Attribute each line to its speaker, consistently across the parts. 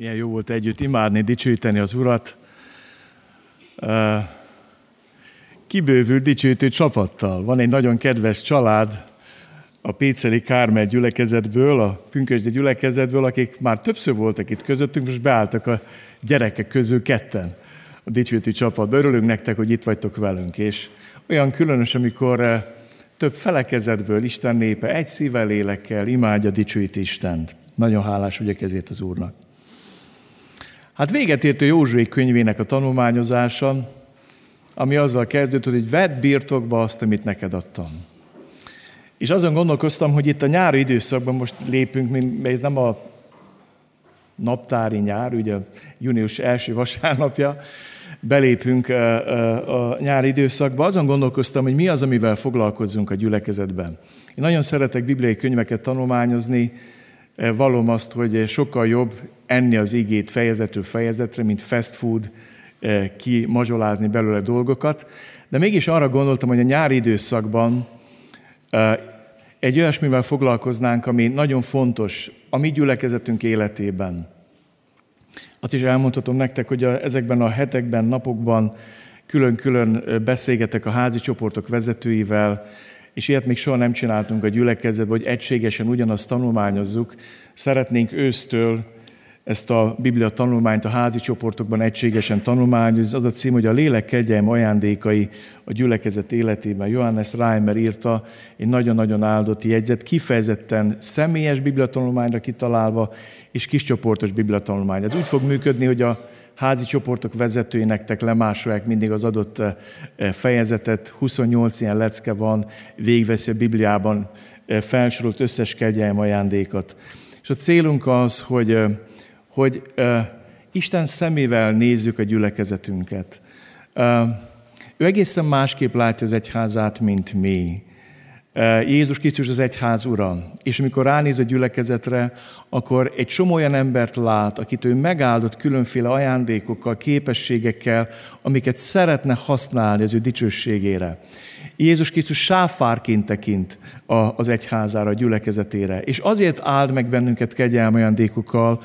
Speaker 1: Milyen jó volt együtt imádni, dicsőíteni az Urat. Kibővült dicsőítő csapattal. Van egy nagyon kedves család a Péceli Kármel gyülekezetből, a Pünkösdi gyülekezetből, akik már többször voltak itt közöttünk, most beálltak a gyerekek közül ketten a dicsőítő csapatba. Örülünk nektek, hogy itt vagytok velünk, és olyan különös, amikor több felekezetből Isten népe egy szívvel, lélekkel imádja, dicsőít Istent. Nagyon hálás vagyok ezért az Úrnak. Hát véget ért a Józsué könyvének a tanulmányozása, ami azzal kezdődött, hogy vedd birtokba azt, amit neked adtam. És azon gondolkoztam, hogy itt a nyári időszakban most lépünk, mint ez nem a naptári nyár, ugye június első vasárnapja, belépünk a nyári időszakba, azon gondolkoztam, hogy mi az, amivel foglalkozzunk a gyülekezetben. Én nagyon szeretek bibliai könyveket tanulmányozni, valom azt, hogy sokkal jobb enni az igét fejezetről fejezetre, mint fast food, ki mazsolázni belőle dolgokat. De mégis arra gondoltam, hogy a nyári időszakban egy olyasmivel foglalkoznánk, ami nagyon fontos a mi gyülekezetünk életében. Azt is elmondhatom nektek, hogy a, ezekben a hetekben, napokban külön-külön beszélgetek a házi csoportok vezetőivel, és ilyet még soha nem csináltunk a gyülekezetben, hogy egységesen ugyanazt tanulmányozzuk. Szeretnénk ősztől ezt a Biblia tanulmányt a házi csoportokban egységesen tanulmányozni. Az a cím, hogy a lélek kegyelm ajándékai a gyülekezet életében. Johannes Reimer írta egy nagyon-nagyon áldott jegyzet, kifejezetten személyes Biblia tanulmányra kitalálva, és kiscsoportos Biblia tanulmány. Ez úgy fog működni, hogy a házi csoportok vezetői nektek lemásolják mindig az adott eh, eh, fejezetet. 28 ilyen lecke van, végveszi a Bibliában eh, felsorolt összes kegyelm ajándékot. És a célunk az, hogy, hogy Isten szemével nézzük a gyülekezetünket. Ő egészen másképp látja az egyházát, mint mi. Jézus Krisztus az egyház ura. És amikor ránéz a gyülekezetre, akkor egy csomó olyan embert lát, akit ő megáldott különféle ajándékokkal, képességekkel, amiket szeretne használni az ő dicsőségére. Jézus Krisztus sáfárként tekint az egyházára, a gyülekezetére. És azért áld meg bennünket kegyelme ajándékokkal,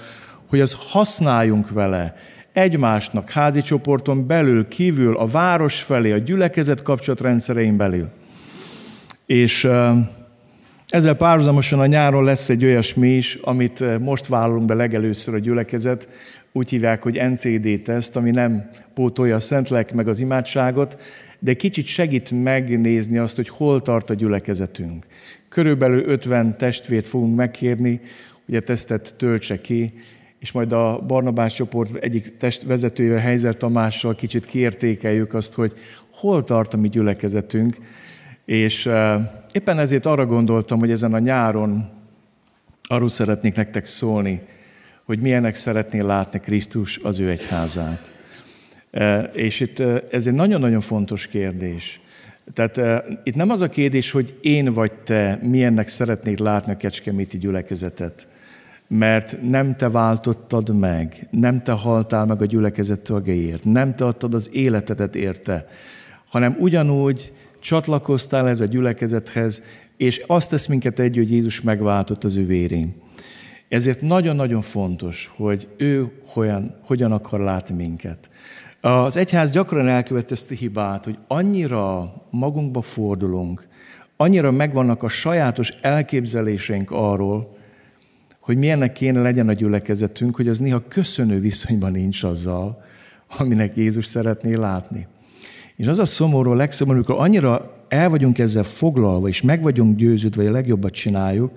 Speaker 1: hogy az használjunk vele egymásnak, házi csoporton belül, kívül, a város felé, a gyülekezet kapcsolatrendszerein belül. És ezzel párhuzamosan a nyáron lesz egy olyasmi is, amit most vállalunk be legelőször a gyülekezet, úgy hívják, hogy NCD-teszt, ami nem pótolja a szentlek meg az imádságot, de kicsit segít megnézni azt, hogy hol tart a gyülekezetünk. Körülbelül 50 testvért fogunk megkérni, hogy a tesztet töltse ki, és majd a Barnabás csoport egyik test vezetőjével, Helyzer Tamással kicsit kiértékeljük azt, hogy hol tart a mi gyülekezetünk, és éppen ezért arra gondoltam, hogy ezen a nyáron arról szeretnék nektek szólni, hogy milyenek szeretné látni Krisztus az ő egyházát. És itt ez egy nagyon-nagyon fontos kérdés. Tehát itt nem az a kérdés, hogy én vagy te milyennek szeretnéd látni a kecskeméti gyülekezetet, mert nem te váltottad meg, nem te haltál meg a gyülekezet tagjaiért, nem te adtad az életedet érte, hanem ugyanúgy csatlakoztál ez a gyülekezethez, és azt tesz minket egy, hogy Jézus megváltott az ő vérén. Ezért nagyon-nagyon fontos, hogy ő hogyan, hogyan akar látni minket. Az egyház gyakran elkövet ezt a hibát, hogy annyira magunkba fordulunk, annyira megvannak a sajátos elképzeléseink arról, hogy milyennek kéne legyen a gyülekezetünk, hogy az néha köszönő viszonyban nincs azzal, aminek Jézus szeretné látni. És az a szomorú, a legszomorú, amikor annyira el vagyunk ezzel foglalva, és meg vagyunk győződve, hogy a legjobbat csináljuk,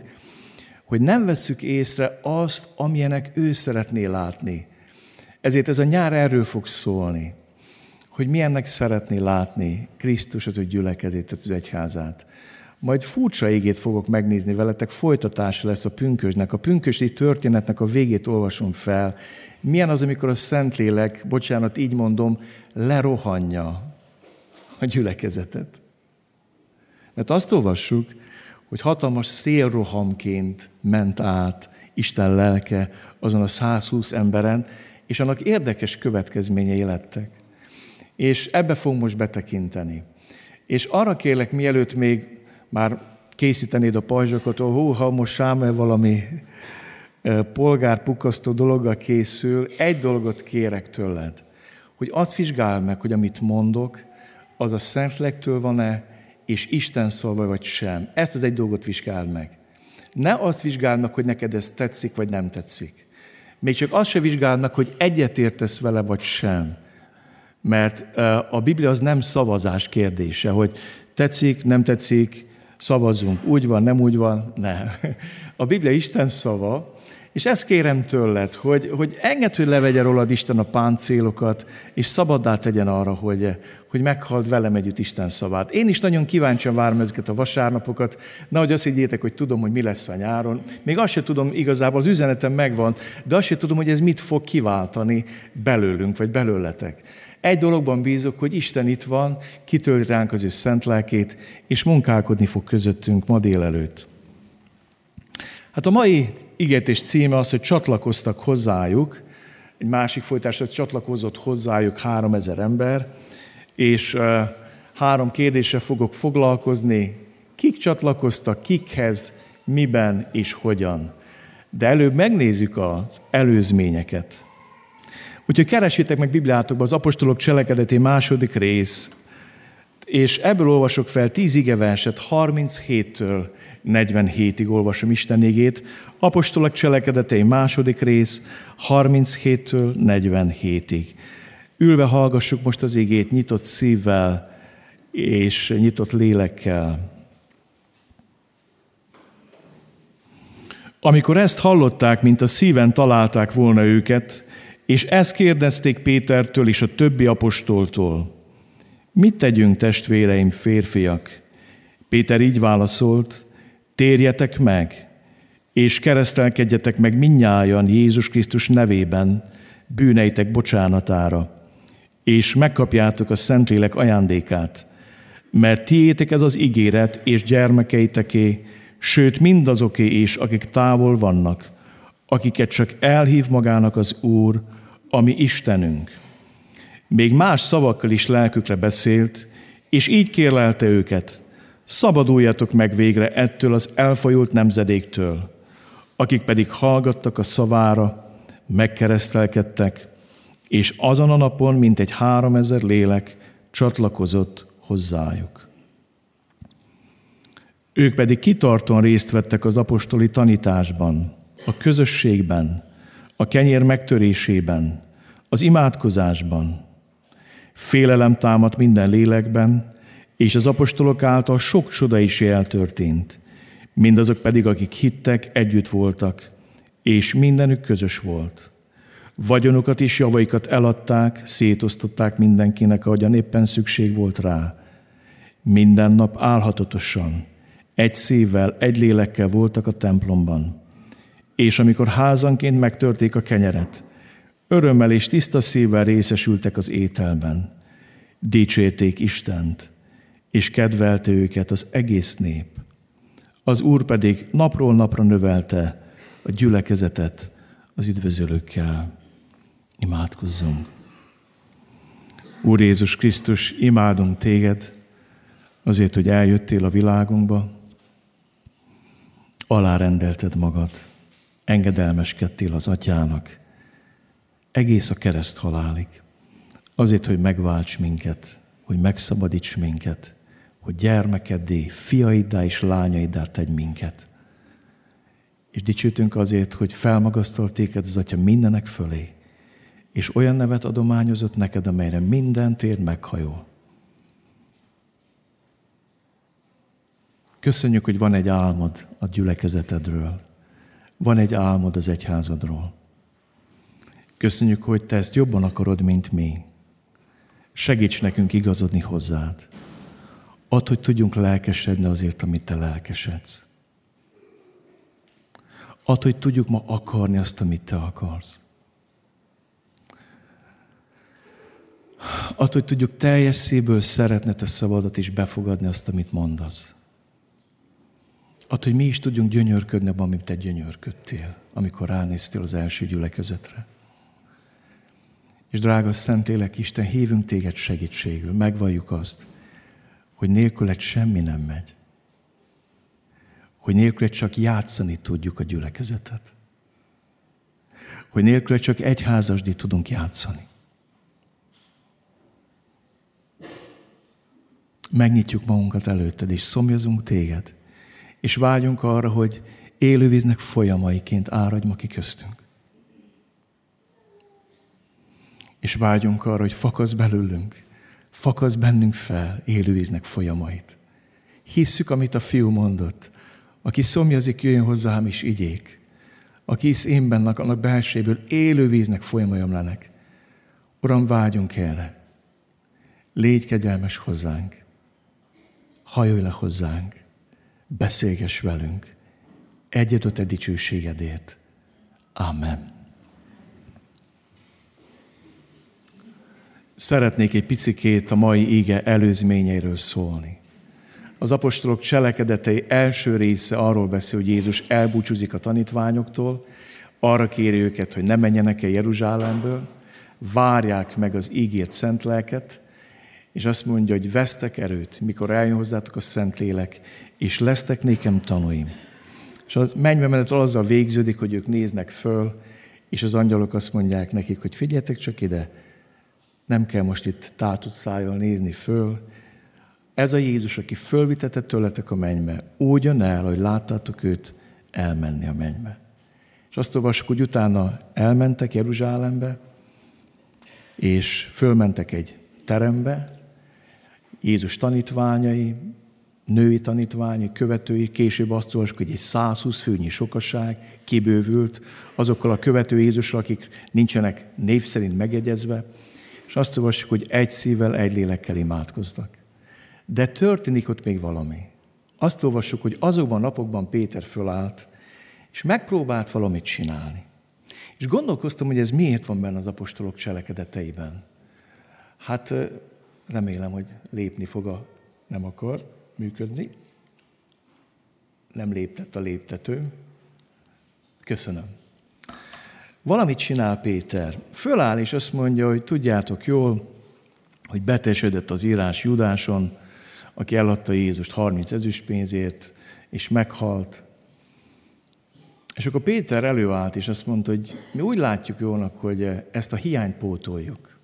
Speaker 1: hogy nem vesszük észre azt, amilyenek ő szeretné látni. Ezért ez a nyár erről fog szólni, hogy milyennek szeretné látni Krisztus az ő gyülekezét, az egyházát. Majd furcsa égét fogok megnézni veletek, folytatása lesz a pünkösnek. A pünkösdi történetnek a végét olvasom fel. Milyen az, amikor a Szentlélek, bocsánat, így mondom, lerohanja a gyülekezetet. Mert azt olvassuk, hogy hatalmas szélrohamként ment át Isten lelke azon a 120 emberen, és annak érdekes következményei lettek. És ebbe fogunk most betekinteni. És arra kérlek, mielőtt még már készítenéd a pajzsokat, hogy hú, ha most Sámuel valami polgárpukasztó dologgal készül, egy dolgot kérek tőled, hogy azt vizsgál meg, hogy amit mondok, az a Szentlektől van-e, és Isten szolva vagy sem. Ezt az egy dolgot vizsgáld meg. Ne azt vizsgáld meg, hogy neked ez tetszik, vagy nem tetszik. Még csak azt se vizsgáld meg, hogy egyetértesz vele, vagy sem. Mert a Biblia az nem szavazás kérdése, hogy tetszik, nem tetszik, szavazunk, úgy van, nem úgy van, nem. A Biblia Isten szava, és ezt kérem tőled, hogy, hogy engedd, hogy levegye rólad Isten a páncélokat, és szabaddá tegyen arra, hogy, hogy meghald velem együtt Isten szavát. Én is nagyon kíváncsian várom ezeket a vasárnapokat, nehogy azt higgyétek, hogy tudom, hogy mi lesz a nyáron. Még azt sem tudom, igazából az üzenetem megvan, de azt sem tudom, hogy ez mit fog kiváltani belőlünk, vagy belőletek. Egy dologban bízok, hogy Isten itt van, kitölt ránk az ő szent lelkét, és munkálkodni fog közöttünk ma délelőtt. Hát a mai ígértés címe az, hogy csatlakoztak hozzájuk, egy másik folytás, hogy csatlakozott hozzájuk három ezer ember, és három kérdésre fogok foglalkozni, kik csatlakoztak, kikhez, miben és hogyan. De előbb megnézzük az előzményeket. Úgyhogy keresétek meg Bibliátokban az apostolok cselekedeti második rész, és ebből olvasok fel tíz igeverset 37-től 47-ig olvasom Isten igét, apostolok cselekedetei második rész 37-től 47-ig. Ülve hallgassuk most az igét nyitott szívvel és nyitott lélekkel. Amikor ezt hallották, mint a szíven találták volna őket, és ezt kérdezték Pétertől és a többi apostoltól. Mit tegyünk, testvéreim, férfiak? Péter így válaszolt, térjetek meg, és keresztelkedjetek meg minnyájan Jézus Krisztus nevében, bűneitek bocsánatára, és megkapjátok a Szentlélek ajándékát, mert tiétek ez az ígéret, és gyermekeiteké, sőt mindazoké is, akik távol vannak, akiket csak elhív magának az Úr, ami Istenünk. Még más szavakkal is lelkükre beszélt, és így kérlelte őket, szabaduljatok meg végre ettől az elfajult nemzedéktől, akik pedig hallgattak a szavára, megkeresztelkedtek, és azon a napon mint egy háromezer lélek csatlakozott hozzájuk. Ők pedig kitartóan részt vettek az apostoli tanításban, a közösségben, a kenyér megtörésében, az imádkozásban. Félelem támadt minden lélekben, és az apostolok által sok csoda is eltörtént. Mindazok pedig, akik hittek, együtt voltak, és mindenük közös volt. Vagyonukat és javaikat eladták, szétosztották mindenkinek, ahogyan éppen szükség volt rá. Minden nap álhatatosan, egy szívvel, egy lélekkel voltak a templomban és amikor házanként megtörték a kenyeret, örömmel és tiszta szívvel részesültek az ételben. Dicsérték Istent, és kedvelte őket az egész nép. Az Úr pedig napról napra növelte a gyülekezetet az üdvözölőkkel. Imádkozzunk! Úr Jézus Krisztus, imádunk téged azért, hogy eljöttél a világunkba, alárendelted magad engedelmeskedtél az atyának, egész a kereszt halálig, azért, hogy megválts minket, hogy megszabadíts minket, hogy gyermekeddé, fiaiddá és lányaiddá tegy minket. És dicsőtünk azért, hogy felmagasztalt téged az Atya mindenek fölé, és olyan nevet adományozott neked, amelyre minden tér meghajol. Köszönjük, hogy van egy álmod a gyülekezetedről. Van egy álmod az egyházadról. Köszönjük, hogy te ezt jobban akarod, mint mi. Segíts nekünk igazodni hozzád. Add, hogy tudjunk lelkesedni azért, amit te lelkesedsz. Add, hogy tudjuk ma akarni azt, amit te akarsz. Add, hogy tudjuk teljes szívből szeretni te szabadat és befogadni azt, amit mondasz. Attól, hogy mi is tudjunk gyönyörködni abban, amit te gyönyörködtél, amikor ránéztél az első gyülekezetre. És drága Szentélek Isten, hívunk téged segítségül, megvalljuk azt, hogy nélküled semmi nem megy. Hogy nélküled csak játszani tudjuk a gyülekezetet. hogy nélkül csak egy házasdit tudunk játszani. Megnyitjuk magunkat előtted, és szomjazunk téged, és vágyunk arra, hogy élővíznek folyamaiként áradj ma ki köztünk. És vágyunk arra, hogy fakasz belőlünk, fakasz bennünk fel élővíznek folyamait. Hisszük, amit a fiú mondott. Aki szomjazik, jöjjön hozzám is igyék. Aki hisz én bennek, annak belséből élő víznek folyamajomlenek. Uram, vágyunk erre. Légy kegyelmes hozzánk. Hajolj le hozzánk. Beszélgess velünk. Egyed a te dicsőségedért. Amen. Szeretnék egy picikét a mai ége előzményeiről szólni. Az apostolok cselekedetei első része arról beszél, hogy Jézus elbúcsúzik a tanítványoktól, arra kéri őket, hogy ne menjenek el Jeruzsálemből, várják meg az ígért szent lelket, és azt mondja, hogy vesztek erőt, mikor eljön hozzátok a szent lélek, és lesztek nékem tanúim. És a mennybe menet azzal végződik, hogy ők néznek föl, és az angyalok azt mondják nekik, hogy figyeljetek csak ide, nem kell most itt tátott szájjal nézni föl, ez a Jézus, aki fölvitetett tőletek a mennybe, úgy jön el, hogy láttátok őt elmenni a mennybe. És azt olvassuk, hogy utána elmentek Jeruzsálembe, és fölmentek egy terembe, Jézus tanítványai, női tanítványai, követői, később azt olvassuk, hogy egy 120 főnyi sokaság kibővült azokkal a követő Jézusra, akik nincsenek név szerint megjegyezve, és azt olvassuk, hogy egy szívvel, egy lélekkel imádkoznak. De történik ott még valami. Azt olvassuk, hogy azokban a napokban Péter fölállt, és megpróbált valamit csinálni. És gondolkoztam, hogy ez miért van benne az apostolok cselekedeteiben. Hát remélem, hogy lépni fog a nem akar működni. Nem léptett a léptető. Köszönöm. Valamit csinál Péter. Föláll, és azt mondja, hogy tudjátok jól, hogy betesedett az írás Judáson, aki eladta Jézust 30 ezüstpénzért, és meghalt. És akkor Péter előállt, és azt mondta, hogy mi úgy látjuk jónak, hogy ezt a hiányt pótoljuk.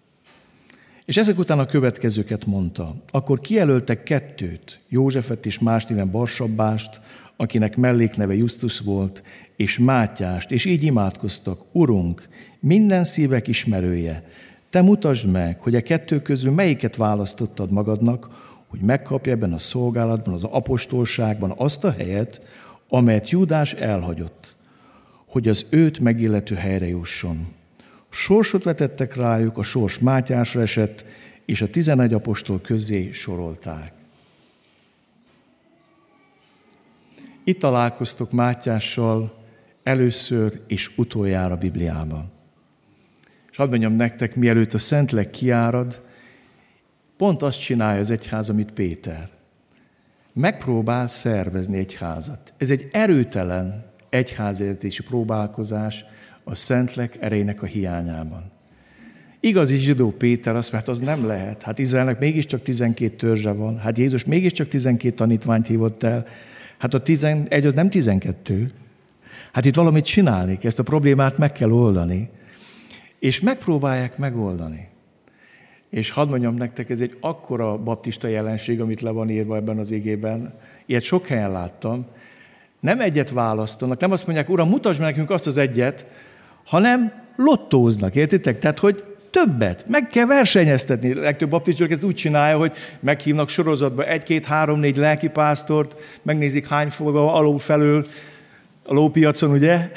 Speaker 1: És ezek után a következőket mondta. Akkor kijelöltek kettőt, Józsefet és más néven Barsabbást, akinek mellékneve Justus volt, és Mátyást, és így imádkoztak, Urunk, minden szívek ismerője, te mutasd meg, hogy a kettő közül melyiket választottad magadnak, hogy megkapja ebben a szolgálatban, az apostolságban azt a helyet, amelyet Júdás elhagyott, hogy az őt megillető helyre jusson. Sorsot vetettek rájuk, a sors Mátyásra esett, és a tizenegy apostol közé sorolták. Itt találkoztok Mátyással először és utoljára Bibliában. És hadd mondjam nektek, mielőtt a Szentlek kiárad, Pont azt csinálja az egyház, amit Péter. Megpróbál szervezni egy házat. Ez egy erőtelen egyházértési próbálkozás a Szentlek erejének a hiányában. Igazi zsidó Péter azt mondta, az nem lehet. Hát Izraelnek mégiscsak 12 törzse van. Hát Jézus mégiscsak 12 tanítványt hívott el. Hát a 11 az nem 12. Hát itt valamit csinálni, ezt a problémát meg kell oldani. És megpróbálják megoldani. És hadd mondjam nektek, ez egy akkora baptista jelenség, amit le van írva ebben az igében. Ilyet sok helyen láttam. Nem egyet választanak, nem azt mondják, uram, mutasd meg nekünk azt az egyet, hanem lottóznak, értitek? Tehát, hogy többet, meg kell versenyeztetni. Legtöbb baptista ezt úgy csinálja, hogy meghívnak sorozatba egy-két, három, négy lelkipásztort, megnézik hány foga alul felül a lópiacon, ugye?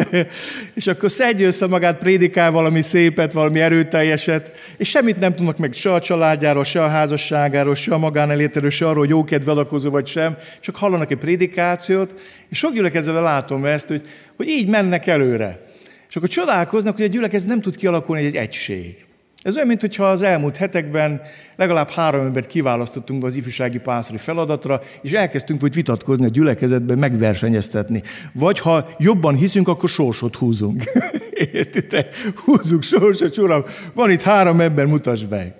Speaker 1: és akkor szedje össze magát, prédikál valami szépet, valami erőteljeset, és semmit nem tudnak meg se a családjáról, se a házasságáról, se a magánelétéről, se arról, hogy jókedve adakozó vagy sem, csak hallanak egy prédikációt, és sok gyülekezetben látom ezt, hogy, hogy így mennek előre. És akkor csodálkoznak, hogy a gyülekezet nem tud kialakulni egy egység. Ez olyan, mintha az elmúlt hetekben legalább három embert kiválasztottunk az ifjúsági pásztori feladatra, és elkezdtünk hogy vitatkozni a gyülekezetben, megversenyeztetni. Vagy ha jobban hiszünk, akkor sorsot húzunk. Értitek? Húzzuk sorsot, uram, van itt három ember, mutasd meg.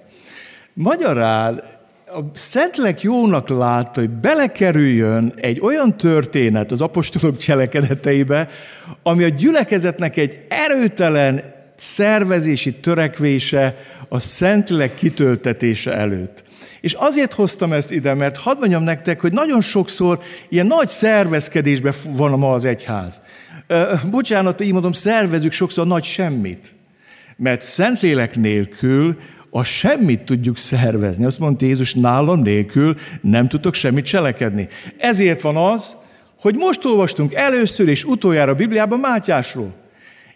Speaker 1: Magyarán a Szentlek jónak látta, hogy belekerüljön egy olyan történet az apostolok cselekedeteibe, ami a gyülekezetnek egy erőtelen szervezési törekvése a Szentlek kitöltetése előtt. És azért hoztam ezt ide, mert hadd mondjam nektek, hogy nagyon sokszor ilyen nagy szervezkedésben van ma az egyház. Bocsánat, így mondom, szervezünk sokszor nagy semmit. Mert Szentlélek nélkül a semmit tudjuk szervezni. Azt mondta Jézus, nálam nélkül nem tudok semmit cselekedni. Ezért van az, hogy most olvastunk először és utoljára a Bibliában Mátyásról.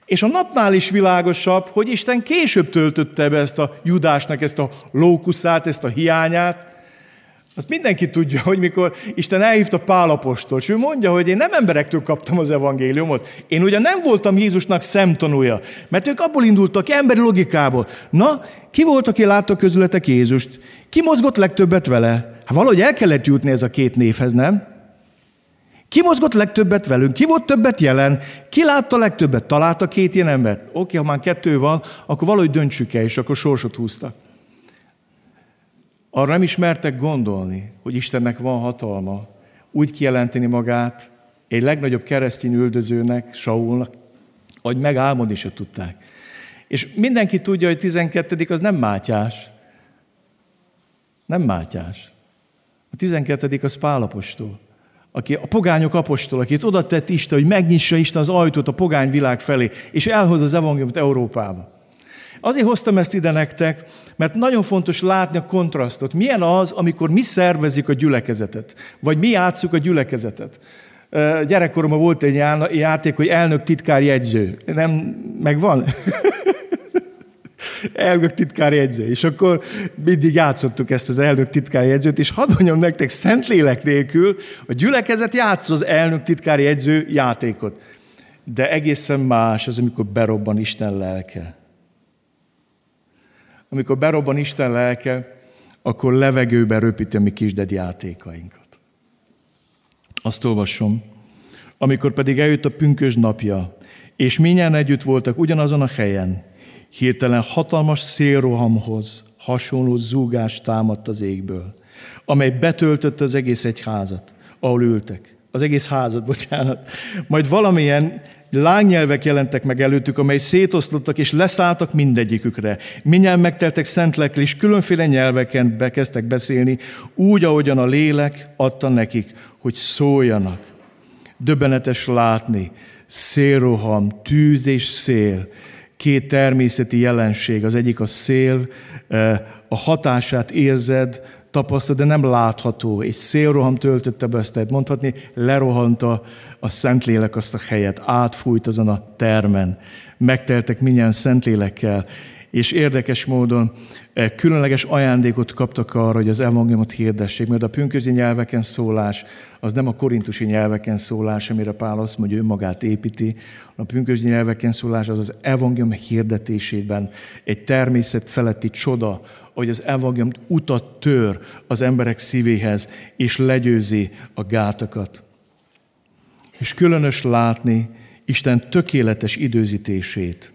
Speaker 1: És a napnál is világosabb, hogy Isten később töltötte be ezt a Judásnak, ezt a lókuszát, ezt a hiányát. Azt mindenki tudja, hogy mikor Isten elhívta Pálapostól, és ő mondja, hogy én nem emberektől kaptam az evangéliumot. Én ugye nem voltam Jézusnak szemtanúja, mert ők abból indultak, emberi logikából. Na, ki volt, aki látta közületek Jézust? Ki mozgott legtöbbet vele? Hát valahogy el kellett jutni ez a két névhez, nem? Ki mozgott legtöbbet velünk? Ki volt többet jelen? Ki látta legtöbbet? Találta két ilyen embert? Oké, ha már kettő van, akkor valahogy döntsük el, és akkor sorsot húztak. Arra nem is mertek gondolni, hogy Istennek van hatalma úgy kijelenteni magát egy legnagyobb keresztény üldözőnek, Saulnak, hogy megálmodni se tudták. És mindenki tudja, hogy 12. az nem Mátyás. Nem Mátyás. A 12. az Pálapostól aki a pogányok apostol, akit oda tett Isten, hogy megnyissa Isten az ajtót a pogány világ felé, és elhoz az evangéliumot Európába. Azért hoztam ezt ide nektek, mert nagyon fontos látni a kontrasztot. Milyen az, amikor mi szervezzük a gyülekezetet, vagy mi játsszuk a gyülekezetet. Gyerekkoromban volt egy játék, hogy elnök titkár jegyző. Nem, megvan? elnök titkár jegyző. És akkor mindig játszottuk ezt az elnök titkár jegyzőt, és hadd mondjam nektek, Szentlélek nélkül a gyülekezet játsz az elnök titkár jegyző játékot. De egészen más az, amikor berobban Isten lelke. Amikor berobban Isten lelke, akkor levegőben röpíti a mi kisded játékainkat. Azt olvasom. Amikor pedig eljött a pünkös napja, és minnyáján együtt voltak ugyanazon a helyen, Hirtelen hatalmas szélrohamhoz hasonló zúgás támadt az égből, amely betöltötte az egész egyházat, ahol ültek. Az egész házat, bocsánat. Majd valamilyen lángnyelvek jelentek meg előttük, amely szétoszlottak és leszálltak mindegyikükre. Minnyáján megteltek szentlekkel, és különféle nyelveken bekezdtek beszélni, úgy, ahogyan a lélek adta nekik, hogy szóljanak. Döbbenetes látni, szélroham, tűz és szél, két természeti jelenség. Az egyik a szél, a hatását érzed, tapasztad, de nem látható. Egy szélroham töltötte be ezt, mondhatni, lerohanta a Szentlélek azt a helyet, átfújt azon a termen. Megteltek minnyáján Szentlélekkel, és érdekes módon eh, különleges ajándékot kaptak arra, hogy az evangéliumot hirdessék, mert a pünközi nyelveken szólás az nem a korintusi nyelveken szólás, amire Pál azt mondja, hogy önmagát építi. A pünközi nyelveken szólás az az evangélium hirdetésében egy természet feletti csoda, hogy az evangélium utat tör az emberek szívéhez, és legyőzi a gátakat. És különös látni Isten tökéletes időzítését –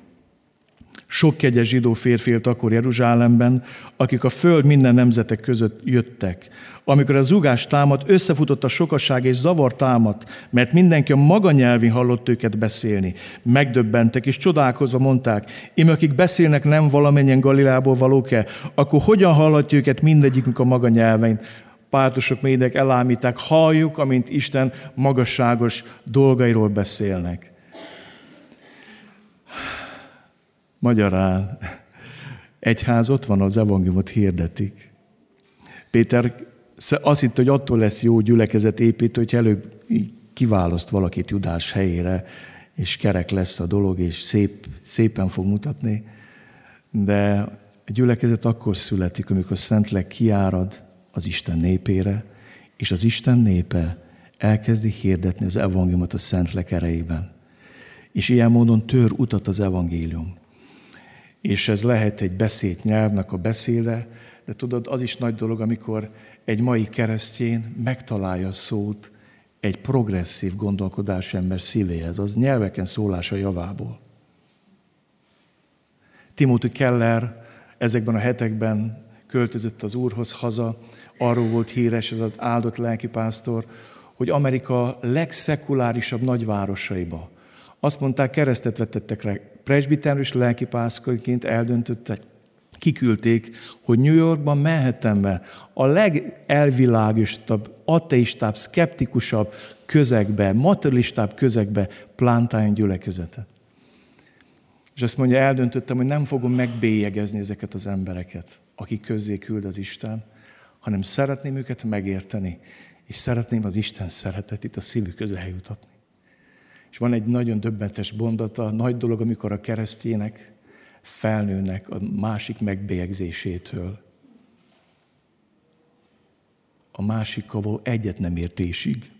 Speaker 1: sok kegyes zsidó férfi élt akkor Jeruzsálemben, akik a föld minden nemzetek között jöttek. Amikor a zugás támad, összefutott a sokaság és zavar támad, mert mindenki a maga nyelvén hallott őket beszélni. Megdöbbentek és csodálkozva mondták, im akik beszélnek nem valamennyien Galilából valók-e, akkor hogyan hallhatja őket mindegyikünk a maga nyelvein? Pártosok, médek elámíták, halljuk, amint Isten magasságos dolgairól beszélnek. Magyarán egyház ott van, az evangéliumot hirdetik. Péter azt hitt, hogy attól lesz jó gyülekezet építő, hogy előbb kiválaszt valakit Judás helyére, és kerek lesz a dolog, és szép, szépen fog mutatni. De a gyülekezet akkor születik, amikor Szentlek kiárad az Isten népére, és az Isten népe elkezdi hirdetni az evangéliumot a Szentlek erejében. És ilyen módon tör utat az evangélium és ez lehet egy beszélt nyelvnek a beszéde, de tudod, az is nagy dolog, amikor egy mai keresztjén megtalálja a szót egy progresszív gondolkodás ember szívéhez, az nyelveken szólása javából. Timothy Keller ezekben a hetekben költözött az úrhoz haza, arról volt híres ez az áldott lelkipásztor, hogy Amerika legszekulárisabb nagyvárosaiba. Azt mondták, keresztet vetettek. Presbiterus lelkipásztorként eldöntöttek, kiküldték, hogy New Yorkban, Manhattanben a legelvilágosabb, ateistább, szkeptikusabb közegbe, materialistább közegbe plántáljon gyülekezetet. És azt mondja, eldöntöttem, hogy nem fogom megbélyegezni ezeket az embereket, akik közé küld az Isten, hanem szeretném őket megérteni, és szeretném az Isten szeretetét a szívük közel jutatni. És van egy nagyon döbbentes bondata, nagy dolog, amikor a keresztjének felnőnek a másik megbélyegzésétől. A másik való egyet nem értésig.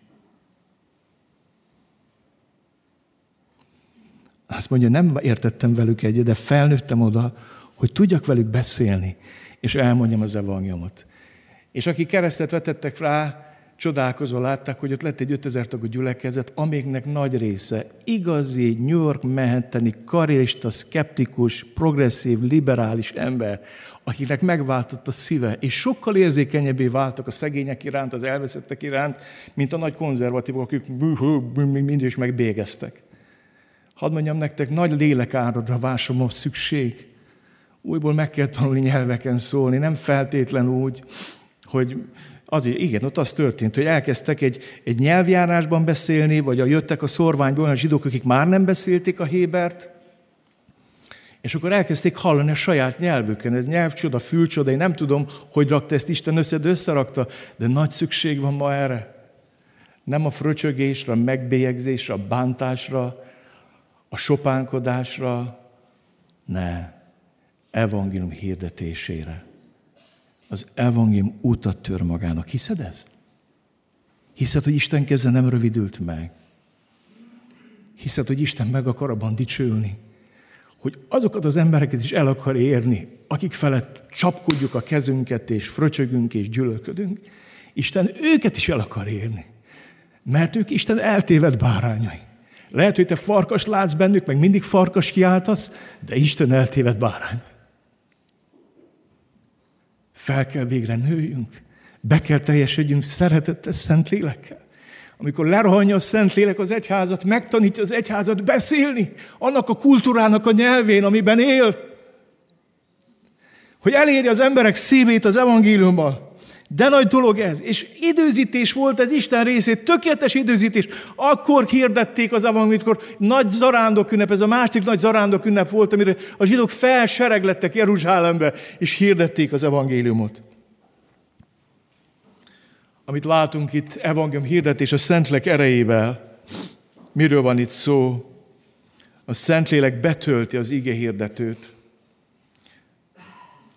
Speaker 1: Azt mondja, nem értettem velük egyet, de felnőttem oda, hogy tudjak velük beszélni, és elmondjam az evangéliumot. És aki keresztet vetettek rá, csodálkozva látták, hogy ott lett egy 5000 tagú gyülekezet, amiknek nagy része igazi New York meheteni, karrierista, szkeptikus, progresszív, liberális ember, akiknek megváltott a szíve, és sokkal érzékenyebbé váltak a szegények iránt, az elveszettek iránt, mint a nagy konzervatívok, akik mindig is megbégeztek. Hadd mondjam nektek, nagy lélekáradra vásom a szükség. Újból meg kell tanulni nyelveken szólni, nem feltétlen úgy, hogy Azért, igen, ott az történt, hogy elkezdtek egy, egy nyelvjárásban beszélni, vagy a jöttek a szorványból olyan zsidók, akik már nem beszélték a Hébert, és akkor elkezdték hallani a saját nyelvüken. Ez nyelvcsoda, fülcsoda, én nem tudom, hogy rakta ezt Isten össze, de összerakta, de nagy szükség van ma erre. Nem a fröcsögésre, a megbélyegzésre, a bántásra, a sopánkodásra, ne, evangélium hirdetésére az evangélium utat tör magának. Hiszed ezt? Hiszed, hogy Isten keze nem rövidült meg? Hiszed, hogy Isten meg akar abban dicsülni? Hogy azokat az embereket is el akar érni, akik felett csapkodjuk a kezünket, és fröcsögünk, és gyűlölködünk. Isten őket is el akar érni. Mert ők Isten eltéved bárányai. Lehet, hogy te farkas látsz bennük, meg mindig farkas kiáltasz, de Isten eltéved bárány. Fel kell végre nőjünk. Be kell teljesedjünk szeretettel, szent lélekkel. Amikor lerohanja a szent lélek az egyházat, megtanítja az egyházat beszélni annak a kultúrának a nyelvén, amiben él. Hogy elérje az emberek szívét az evangéliummal. De nagy dolog ez. És időzítés volt ez Isten részét, tökéletes időzítés. Akkor hirdették az evangéliumot, amikor nagy zarándok ünnep, ez a másik nagy zarándok ünnep volt, amire a zsidók felsereglettek Jeruzsálembe, és hirdették az evangéliumot. Amit látunk itt, evangélium hirdetés a Szentlek erejével. Miről van itt szó? A Szentlélek betölti az ige hirdetőt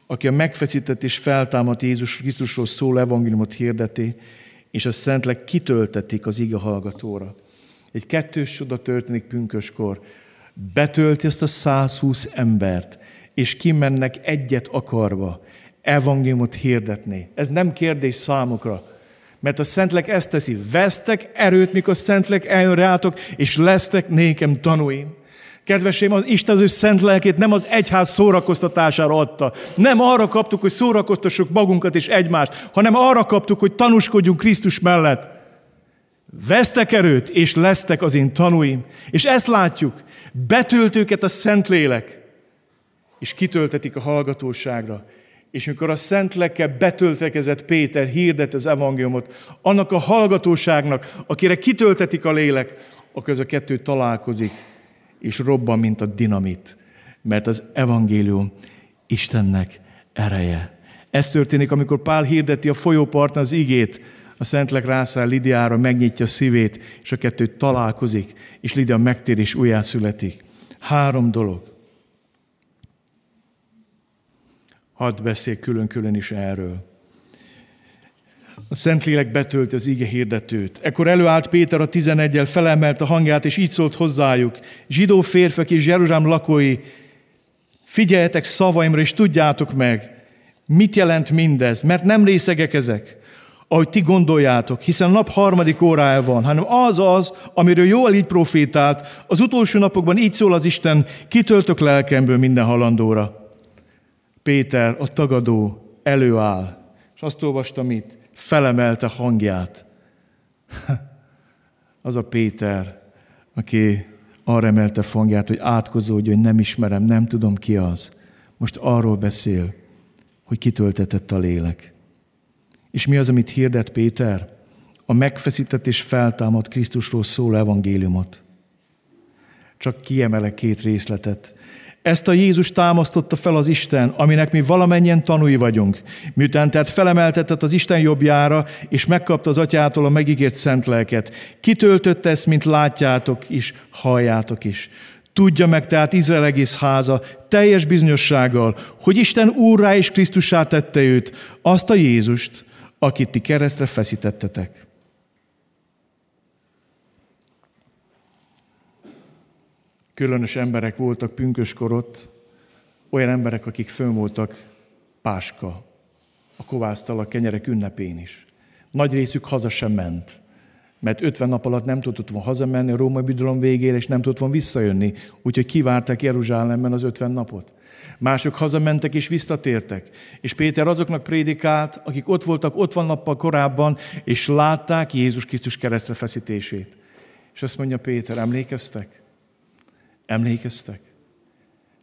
Speaker 1: aki a megfeszített és feltámadt Jézus Krisztusról szól evangéliumot hirdeti, és a Szentlek kitöltetik az ige hallgatóra. Egy kettős csoda történik pünköskor. Betölti ezt a 120 embert, és kimennek egyet akarva evangéliumot hirdetni. Ez nem kérdés számukra, mert a Szentlek ezt teszi. Vesztek erőt, mikor a Szentlek eljön rátok, és lesztek nékem tanúim. Kedveseim, az Isten az ő szent lelkét nem az egyház szórakoztatására adta. Nem arra kaptuk, hogy szórakoztassuk magunkat és egymást, hanem arra kaptuk, hogy tanúskodjunk Krisztus mellett. Vesztek erőt, és lesztek az én tanúim. És ezt látjuk. Betölt őket a szent lélek, és kitöltetik a hallgatóságra. És mikor a szent lelke betöltekezett Péter, hirdet az evangéliumot, annak a hallgatóságnak, akire kitöltetik a lélek, akkor ez a kettő találkozik és robban, mint a dinamit, mert az evangélium Istennek ereje. Ez történik, amikor Pál hirdeti a folyóparton az igét, a Szentlek rászáll Lidiára, megnyitja a szívét, és a kettő találkozik, és Lidia megtér és újjászületik. Három dolog. Hadd beszél külön-külön is erről. A Szentlélek betölt az ige hirdetőt. Ekkor előállt Péter a tizenegyel, felemelt a hangját, és így szólt hozzájuk. Zsidó férfek és Jeruzsálem lakói, figyeljetek szavaimra, és tudjátok meg, mit jelent mindez, mert nem részegek ezek, ahogy ti gondoljátok, hiszen nap harmadik órája van, hanem az az, amiről jól így profétált, az utolsó napokban így szól az Isten, kitöltök lelkemből minden halandóra. Péter, a tagadó, előáll, és azt olvastam itt, felemelte hangját. Az a Péter, aki arra emelte hangját, hogy átkozódjon, hogy nem ismerem, nem tudom ki az. Most arról beszél, hogy kitöltetett a lélek. És mi az, amit hirdet Péter? A megfeszített és feltámadt Krisztusról szóló evangéliumot. Csak kiemelek két részletet. Ezt a Jézus támasztotta fel az Isten, aminek mi valamennyien tanúi vagyunk. Miután tehát felemeltetett az Isten jobbjára, és megkapta az atyától a megígért szent lelket. Kitöltötte ezt, mint látjátok is, halljátok is. Tudja meg tehát Izrael egész háza teljes bizonyossággal, hogy Isten úrrá és Krisztussá tette őt, azt a Jézust, akit ti keresztre feszítettetek. Különös emberek voltak pünköskorott, olyan emberek, akik fönn voltak Páska, a kovásztal a kenyerek ünnepén is. Nagy részük haza sem ment, mert 50 nap alatt nem tudott volna hazamenni a római bidalom végére, és nem tudott volna visszajönni, úgyhogy kivárták Jeruzsálemben az 50 napot. Mások hazamentek és visszatértek. És Péter azoknak prédikált, akik ott voltak 50 nappal korábban, és látták Jézus Krisztus keresztre feszítését. És azt mondja Péter, emlékeztek? Emlékeztek?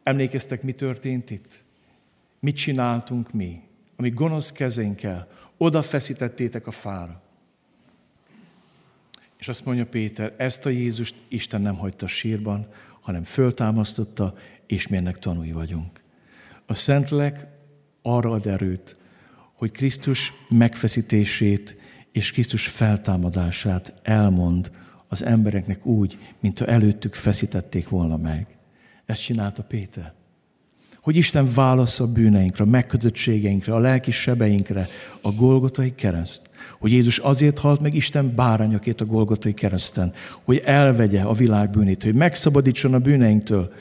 Speaker 1: Emlékeztek, mi történt itt? Mit csináltunk mi? Ami gonosz kezénkkel oda feszítettétek a fára. És azt mondja Péter, ezt a Jézust Isten nem hagyta sírban, hanem föltámasztotta, és mi ennek tanúi vagyunk. A Szentlek arra ad erőt, hogy Krisztus megfeszítését és Krisztus feltámadását elmond az embereknek úgy, mint ha előttük feszítették volna meg. Ezt csinálta Péter. Hogy Isten válasz a bűneinkre, a megkötöttségeinkre, a lelki sebeinkre, a Golgotai kereszt. Hogy Jézus azért halt meg Isten bárányakét a Golgotai kereszten, hogy elvegye a világ bűnét, hogy megszabadítson a bűneinktől,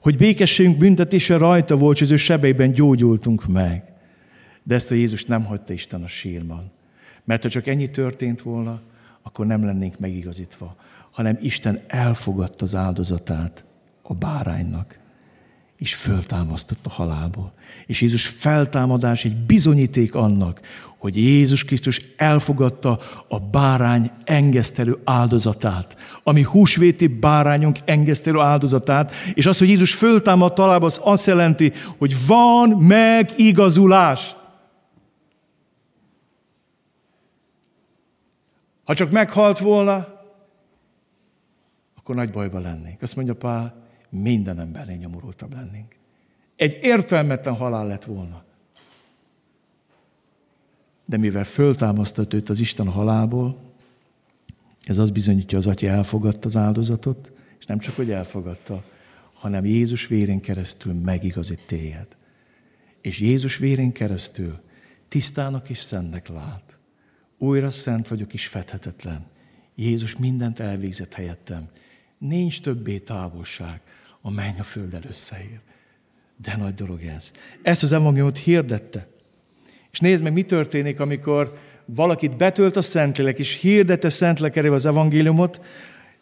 Speaker 1: hogy békességünk büntetése rajta volt, és az ő sebeiben gyógyultunk meg. De ezt a Jézus nem hagyta Isten a sírban. Mert ha csak ennyi történt volna, akkor nem lennénk megigazítva, hanem Isten elfogadta az áldozatát a báránynak, és föltámasztott a halálból. És Jézus feltámadás egy bizonyíték annak, hogy Jézus Krisztus elfogadta a bárány engesztelő áldozatát, ami húsvéti bárányunk engesztelő áldozatát, és az, hogy Jézus föltámadt találba, az azt jelenti, hogy van megigazulás. Ha csak meghalt volna, akkor nagy bajba lennénk. Azt mondja Pál, minden embernél nyomorultabb lennénk. Egy értelmetlen halál lett volna. De mivel föltámasztott őt az Isten a halálból, ez az bizonyítja, az Atya elfogadta az áldozatot, és nem csak, hogy elfogadta, hanem Jézus vérén keresztül megigazít téged. És Jézus vérén keresztül tisztának és szentnek lát. Újra szent vagyok és fedhetetlen. Jézus mindent elvégzett helyettem. Nincs többé távolság, a menny a földdel összeér. De nagy dolog ez. Ezt az evangéliumot hirdette. És nézd meg, mi történik, amikor valakit betölt a Szentlélek, és hirdette Szentlélek az evangéliumot,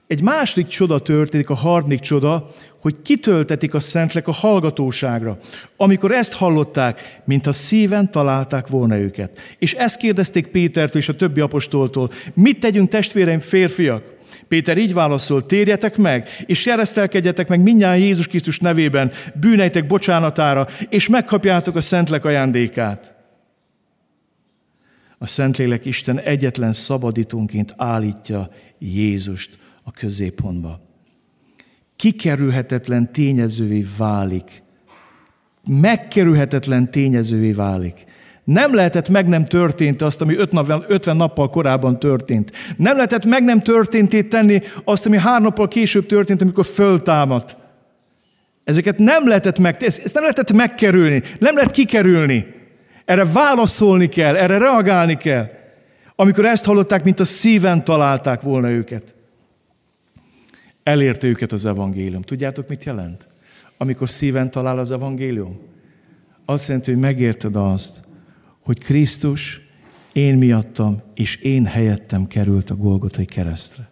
Speaker 1: egy második csoda történik, a harmadik csoda, hogy kitöltetik a Szentlek a hallgatóságra. Amikor ezt hallották, mintha szíven találták volna őket. És ezt kérdezték Pétertől és a többi apostoltól, mit tegyünk testvéreim férfiak? Péter így válaszol, térjetek meg, és keresztelkedjetek meg mindjárt Jézus Krisztus nevében, bűneitek bocsánatára, és megkapjátok a Szentlek ajándékát. A Szentlélek Isten egyetlen szabadítónként állítja Jézust a középpontba. Kikerülhetetlen tényezővé válik. Megkerülhetetlen tényezővé válik. Nem lehetett meg nem történt azt, ami 50 nappal korábban történt. Nem lehetett meg nem történté tenni azt, ami három nappal később történt, amikor föltámadt. Ezeket nem lehetett meg, ezt nem lehetett megkerülni, nem lehet kikerülni. Erre válaszolni kell, erre reagálni kell. Amikor ezt hallották, mint a szíven találták volna őket. Elérte őket az evangélium. Tudjátok, mit jelent? Amikor szíven talál az evangélium? Azt jelenti, hogy megérted azt, hogy Krisztus én miattam és én helyettem került a Golgotai keresztre.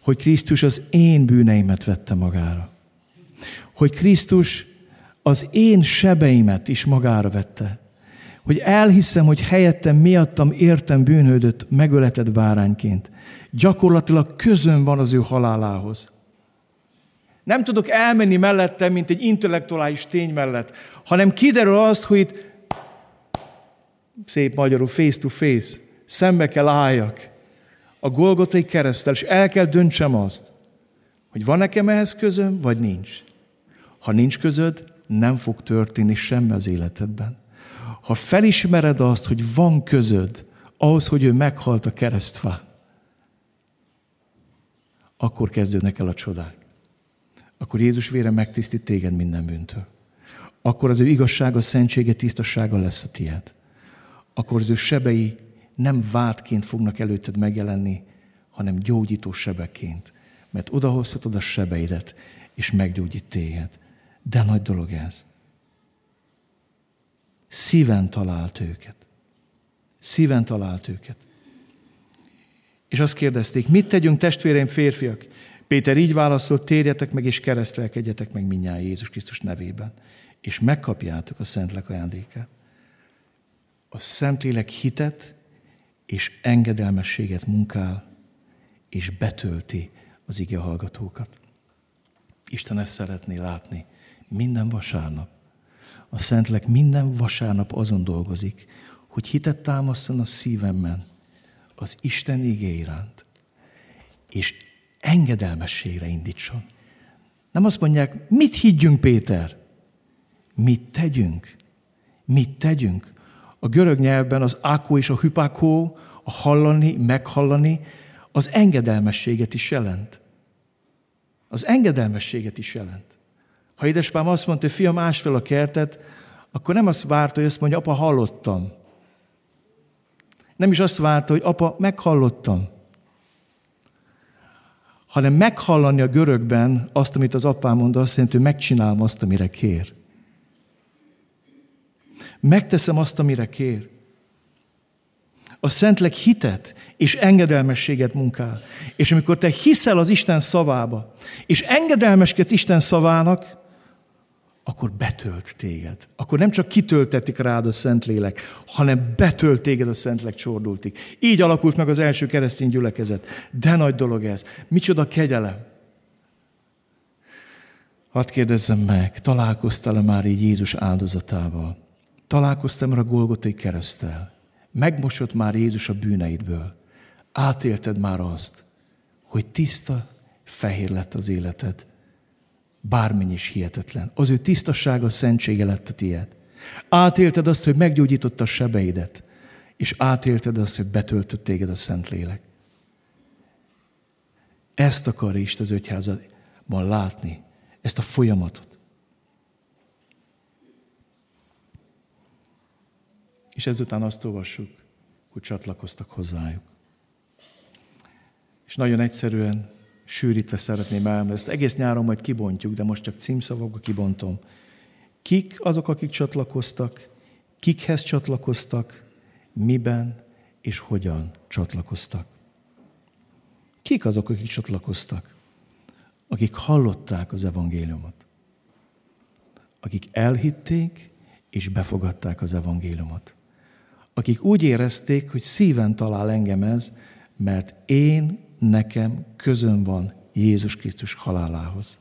Speaker 1: Hogy Krisztus az én bűneimet vette magára. Hogy Krisztus az én sebeimet is magára vette. Hogy elhiszem, hogy helyettem, miattam értem bűnhődött, megöleted bárányként. Gyakorlatilag közön van az ő halálához. Nem tudok elmenni mellette, mint egy intellektuális tény mellett, hanem kiderül azt, hogy itt szép magyarul face to face, szembe kell álljak a Golgotai keresztel, és el kell döntsem azt, hogy van nekem ehhez közöm, vagy nincs. Ha nincs közöd, nem fog történni semmi az életedben. Ha felismered azt, hogy van közöd ahhoz, hogy ő meghalt a keresztfán, akkor kezdődnek el a csodák. Akkor Jézus vére megtisztít téged minden bűntől. Akkor az ő igazsága, szentsége, tisztasága lesz a tiéd. Akkor az ő sebei nem vádként fognak előtted megjelenni, hanem gyógyító sebekként. Mert odahozhatod a sebeidet, és meggyógyít téged. De nagy dolog ez. Szíven talált őket. Szíven talált őket. És azt kérdezték, mit tegyünk testvéreim férfiak? Péter így válaszolt, térjetek meg és keresztelkedjetek meg minnyáján Jézus Krisztus nevében, és megkapjátok a Szentlek ajándékát. A Szentlélek hitet és engedelmességet munkál, és betölti az ige hallgatókat. Isten ezt szeretné látni minden vasárnap. A Szentlek minden vasárnap azon dolgozik, hogy hitet támasztan a szívemben az Isten igé iránt, és engedelmességre indítson. Nem azt mondják, mit higgyünk, Péter? Mit tegyünk? Mit tegyünk? A görög nyelvben az ákó és a hypákó, a hallani, meghallani, az engedelmességet is jelent. Az engedelmességet is jelent. Ha édesapám azt mondta, hogy fiam, ás fel a kertet, akkor nem azt várta, hogy azt mondja, apa, hallottam. Nem is azt várta, hogy apa, meghallottam. Hanem meghallani a görögben azt, amit az apám mond, azt jelenti, hogy megcsinálom azt, amire kér. Megteszem azt, amire kér. A Szentleg hitet és engedelmességet munkál. És amikor te hiszel az Isten szavába, és engedelmeskedsz Isten szavának, akkor betölt téged. Akkor nem csak kitöltetik rád a Szentlélek, hanem betölt téged a Szentlek csordultik. Így alakult meg az első keresztény gyülekezet. De nagy dolog ez. Micsoda kegyelem. Hadd kérdezzem meg, találkoztál-e már így Jézus áldozatával? Találkoztam a Golgotai keresztel? Megmosott már Jézus a bűneidből? Átélted már azt, hogy tiszta, fehér lett az életed? Bármennyi is hihetetlen. Az ő tisztassága, szentsége lett a tiéd. Átélted azt, hogy meggyógyította a sebeidet, és átélted azt, hogy betöltött téged a Szentlélek. Ezt akar Isten az ötyházadban látni, ezt a folyamatot. És ezután azt olvassuk, hogy csatlakoztak hozzájuk. És nagyon egyszerűen sűrítve szeretném elmondani. Ezt egész nyáron majd kibontjuk, de most csak címszavakba kibontom. Kik azok, akik csatlakoztak, kikhez csatlakoztak, miben és hogyan csatlakoztak. Kik azok, akik csatlakoztak? Akik hallották az evangéliumot. Akik elhitték és befogadták az evangéliumot. Akik úgy érezték, hogy szíven talál engem ez, mert én nekem közön van Jézus Krisztus halálához.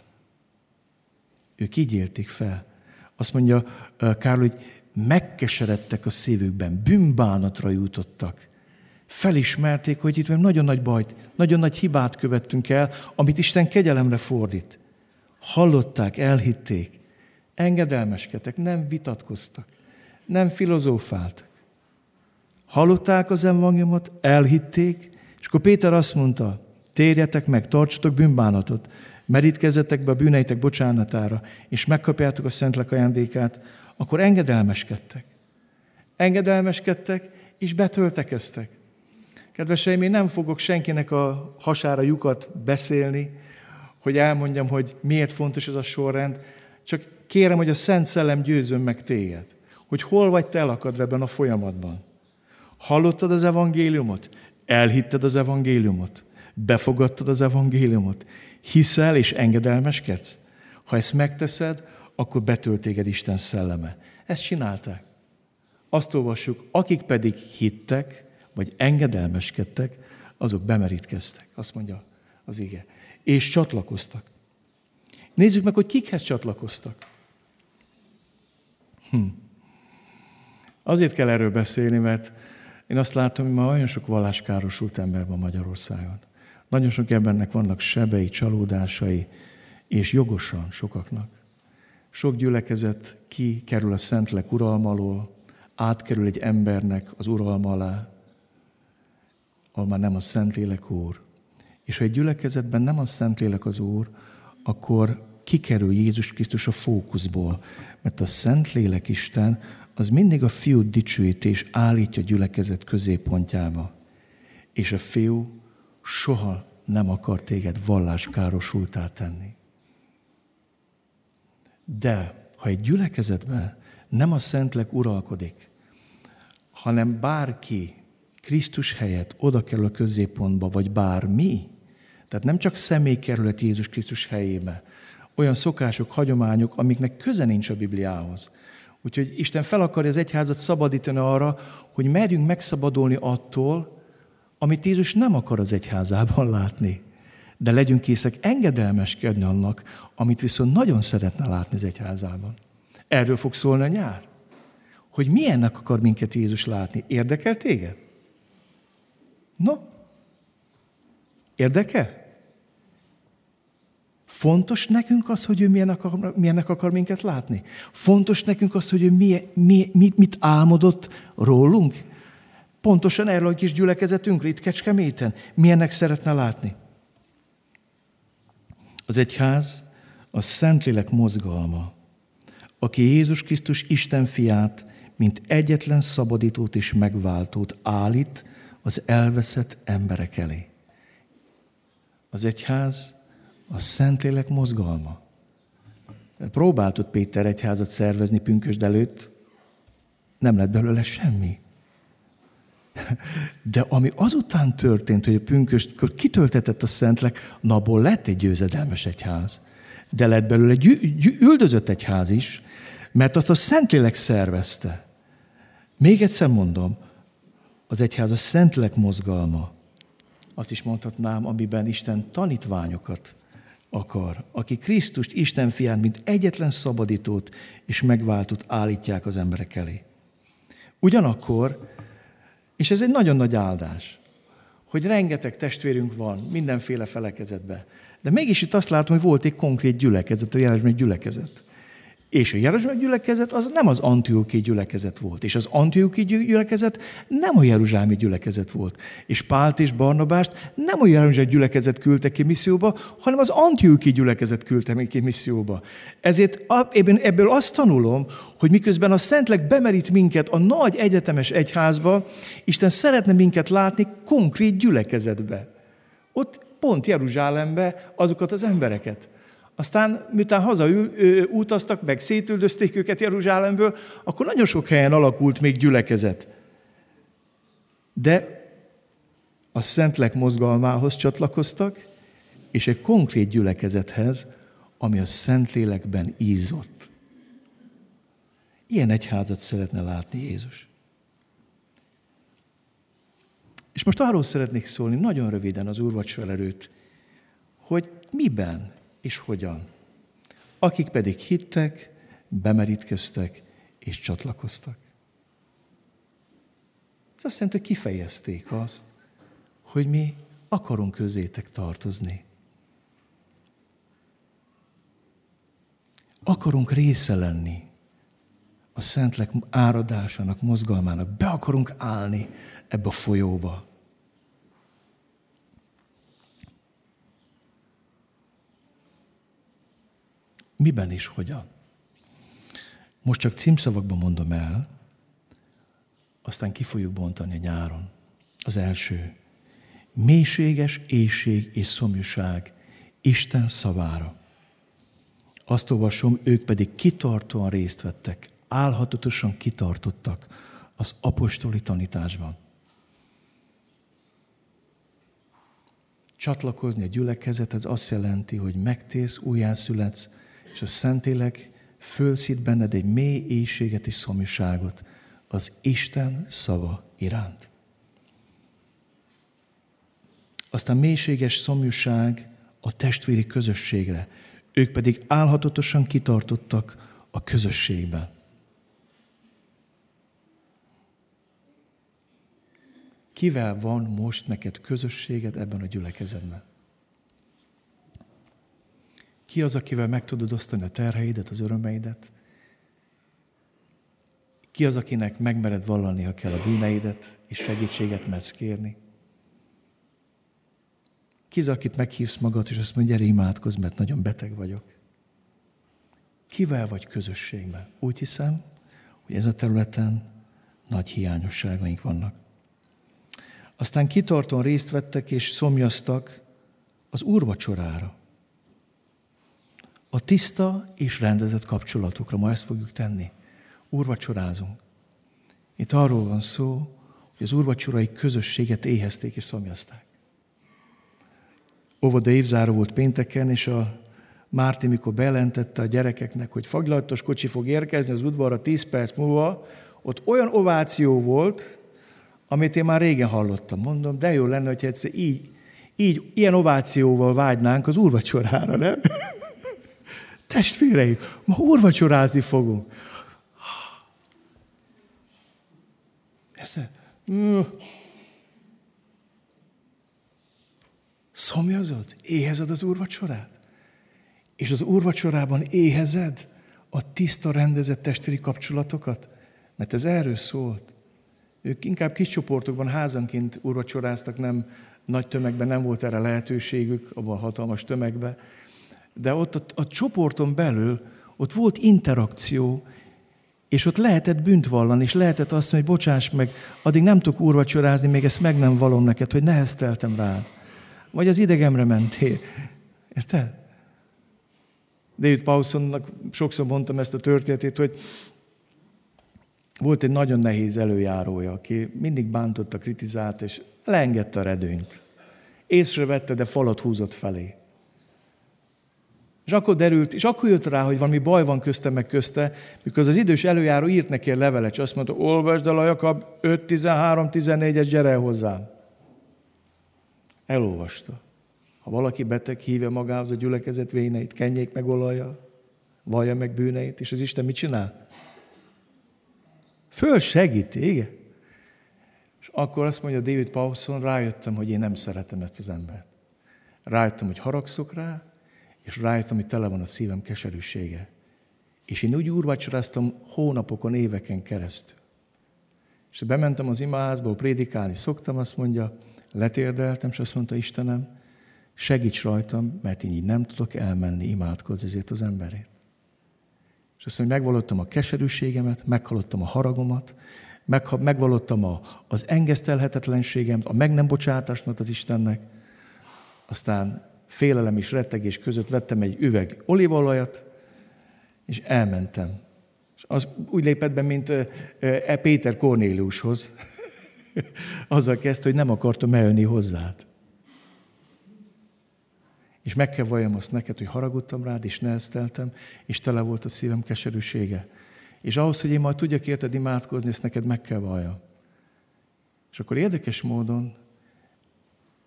Speaker 1: Ők így élték fel. Azt mondja Kárl, hogy megkeseredtek a szívükben, bűnbánatra jutottak. Felismerték, hogy itt nagyon nagy bajt, nagyon nagy hibát követtünk el, amit Isten kegyelemre fordít. Hallották, elhitték, engedelmeskedtek, nem vitatkoztak, nem filozófáltak. Hallották az evangéliumot, elhitték, és akkor Péter azt mondta, térjetek meg, tartsatok bűnbánatot, merítkezzetek be a bűneitek bocsánatára, és megkapjátok a Szentlek ajándékát, akkor engedelmeskedtek. Engedelmeskedtek, és betöltekeztek. Kedveseim, én nem fogok senkinek a hasára lyukat beszélni, hogy elmondjam, hogy miért fontos ez a sorrend, csak kérem, hogy a Szent Szellem győzön meg téged, hogy hol vagy te elakadva ebben a folyamatban. Hallottad az evangéliumot? Elhitted az evangéliumot? Befogadtad az evangéliumot? Hiszel és engedelmeskedsz? Ha ezt megteszed, akkor betölt téged Isten szelleme. Ezt csinálták. azt olvassuk, akik pedig hittek, vagy engedelmeskedtek, azok bemerítkeztek, azt mondja az ige, és csatlakoztak. Nézzük meg, hogy kikhez csatlakoztak. Hm. Azért kell erről beszélni, mert én azt látom, hogy ma olyan sok valláskárosult ember van Magyarországon. Nagyon sok embernek vannak sebei, csalódásai, és jogosan sokaknak. Sok gyülekezet kikerül a Szentlek uralma alól, átkerül egy embernek az uralma alá, ahol már nem a Szentlélek Úr. És ha egy gyülekezetben nem a Szentlélek az Úr, akkor kikerül Jézus Krisztus a fókuszból, mert a Szentlélek Isten az mindig a fiú dicsőítés állítja gyülekezet középpontjába. És a fiú soha nem akar téged valláskárosultá tenni. De ha egy gyülekezetben nem a Szentlek uralkodik, hanem bárki Krisztus helyett oda kerül a középpontba, vagy bármi, tehát nem csak személy kerület Jézus Krisztus helyébe, olyan szokások, hagyományok, amiknek köze nincs a Bibliához. Úgyhogy Isten fel akarja az egyházat szabadítani arra, hogy merjünk megszabadulni attól, amit Jézus nem akar az egyházában látni. De legyünk készek engedelmeskedni annak, amit viszont nagyon szeretne látni az egyházában. Erről fog szólni a nyár. Hogy milyennek akar minket Jézus látni. Érdekel téged? No? Érdekel? Fontos nekünk az, hogy ő milyennek akar, milyennek akar minket látni? Fontos nekünk az, hogy ő mi, mi, mit, mit álmodott rólunk? Pontosan erről a kis gyülekezetünkre itt Kecskeméten. Milyennek szeretne látni? Az egyház a Szentlélek mozgalma, aki Jézus Krisztus Isten fiát, mint egyetlen szabadítót és megváltót állít az elveszett emberek elé. Az egyház a Szentlélek mozgalma. Próbáltott Péter egyházat szervezni pünkösd előtt, nem lett belőle semmi. De ami azután történt, hogy a pünköstkor kitöltetett a Szentlek, na abból lett egy győzedelmes egyház. De lett belőle egy üldözött egyház is, mert azt a Szentlélek szervezte. Még egyszer mondom, az egyház a Szentlélek mozgalma. Azt is mondhatnám, amiben Isten tanítványokat akar, aki Krisztust, Isten fián, mint egyetlen szabadítót és megváltót állítják az emberek elé. Ugyanakkor, és ez egy nagyon nagy áldás, hogy rengeteg testvérünk van mindenféle felekezetben, de mégis itt azt látom, hogy volt egy konkrét gyülekezet, a jelenleg gyülekezet. És a Jeruzsálemi gyülekezet az nem az Antioki gyülekezet volt. És az Antioki gyülekezet nem a Jeruzsálemi gyülekezet volt. És Pált és Barnabást nem a Jeruzsálemi gyülekezet küldte ki misszióba, hanem az Antioki gyülekezet küldte ki misszióba. Ezért ebből azt tanulom, hogy miközben a Szentlek bemerít minket a nagy egyetemes egyházba, Isten szeretne minket látni konkrét gyülekezetbe. Ott pont Jeruzsálembe azokat az embereket. Aztán, miután hazaül, utaztak, meg szétüldözték őket Jeruzsálemből, akkor nagyon sok helyen alakult még gyülekezet. De a Szentlek mozgalmához csatlakoztak, és egy konkrét gyülekezethez, ami a Szentlélekben ízott. Ilyen egyházat szeretne látni Jézus. És most arról szeretnék szólni nagyon röviden az úrvacsor előtt, hogy miben és hogyan. Akik pedig hittek, bemerítkeztek és csatlakoztak. Ez azt jelenti, hogy kifejezték azt, hogy mi akarunk közétek tartozni. Akarunk része lenni a Szentlek áradásának, mozgalmának. Be akarunk állni ebbe a folyóba. Miben és hogyan? Most csak címszavakban mondom el, aztán ki fogjuk bontani nyáron. Az első. Mélységes éjség és szomjúság Isten szavára. Azt olvasom, ők pedig kitartóan részt vettek, álhatatosan kitartottak az apostoli tanításban. Csatlakozni a gyülekezethez azt jelenti, hogy megtérsz, újjászületsz, és a Szentélek fölszít benned egy mély éjséget és szomjúságot az Isten szava iránt. Aztán mélységes szomjúság a testvéri közösségre. Ők pedig álhatatosan kitartottak a közösségben. Kivel van most neked közösséged ebben a gyülekezetben? Ki az, akivel meg tudod osztani a terheidet, az örömeidet? Ki az, akinek megmered vallani, ha kell a bűneidet, és segítséget mersz kérni? Ki az, akit meghívsz magad, és azt mondja, gyere imádkozz, mert nagyon beteg vagyok? Kivel vagy közösségben? Úgy hiszem, hogy ez a területen nagy hiányosságaink vannak. Aztán kitartóan részt vettek és szomjaztak az úrvacsorára. A tiszta és rendezett kapcsolatukra ma ezt fogjuk tenni. Úrvacsorázunk. Itt arról van szó, hogy az úrvacsorai közösséget éhezték és szomjazták. Óvoda évzáró volt pénteken, és a Márti, mikor bejelentette a gyerekeknek, hogy fagylatos kocsi fog érkezni az udvarra 10 perc múlva, ott olyan ováció volt, amit én már régen hallottam. Mondom, de jó lenne, hogy egyszer így, így, ilyen ovációval vágynánk az úrvacsorára, nem? Testvéreim, ma úrvacsorázni fogunk. Érted? Szomjazod? Éhezed az úrvacsorát? És az úrvacsorában éhezed a tiszta, rendezett testvéri kapcsolatokat? Mert ez erről szólt. Ők inkább kis csoportokban, házanként úrvacsoráztak, nem nagy tömegben, nem volt erre lehetőségük, abban a hatalmas tömegben. De ott a, a csoporton belül, ott volt interakció, és ott lehetett bűnt vallani, és lehetett azt mondani, hogy bocsáss meg, addig nem tudok úrvacsorázni, még ezt meg nem valom neked, hogy nehezteltem rád. Vagy az idegemre mentél. Érted? David Paulsonnak sokszor mondtam ezt a történetét, hogy volt egy nagyon nehéz előjárója, aki mindig bántotta, kritizált, és leengedte a redőnyt. Észrevette, de falat húzott felé. És akkor derült, és akkor jött rá, hogy valami baj van közte meg közte, mikor az idős előjáró írt neki egy levelet, és azt mondta, olvasd el a Jakab 5-13-14-es, gyere hozzám. Elolvasta. Ha valaki beteg, hívja magához a gyülekezet véneit, kenjék meg olaja, vallja meg bűneit, és az Isten mit csinál? Föl segíti, igen. És akkor azt mondja David Paulson, rájöttem, hogy én nem szeretem ezt az embert. Rájöttem, hogy haragszok rá, és rájöttem, hogy tele van a szívem keserűsége. És én úgy úrvacsoráztam hónapokon, éveken keresztül. És bementem az imaházba, prédikálni szoktam, azt mondja, letérdeltem, és azt mondta, Istenem, segíts rajtam, mert én így nem tudok elmenni imádkozni ezért az emberért. És azt mondja, megvalottam a keserűségemet, meghallottam a haragomat, megvalottam a, az engesztelhetetlenségemet, a meg nem bocsátásnak az Istennek, aztán félelem és rettegés között vettem egy üveg olívaolajat, és elmentem. És az úgy lépett be, mint e Péter Kornéliushoz. Azzal kezdte, hogy nem akartam eljönni hozzád. És meg kell valljam azt neked, hogy haragudtam rád, és nehezteltem, és tele volt a szívem keserűsége. És ahhoz, hogy én majd tudjak érted imádkozni, ezt neked meg kell valljam. És akkor érdekes módon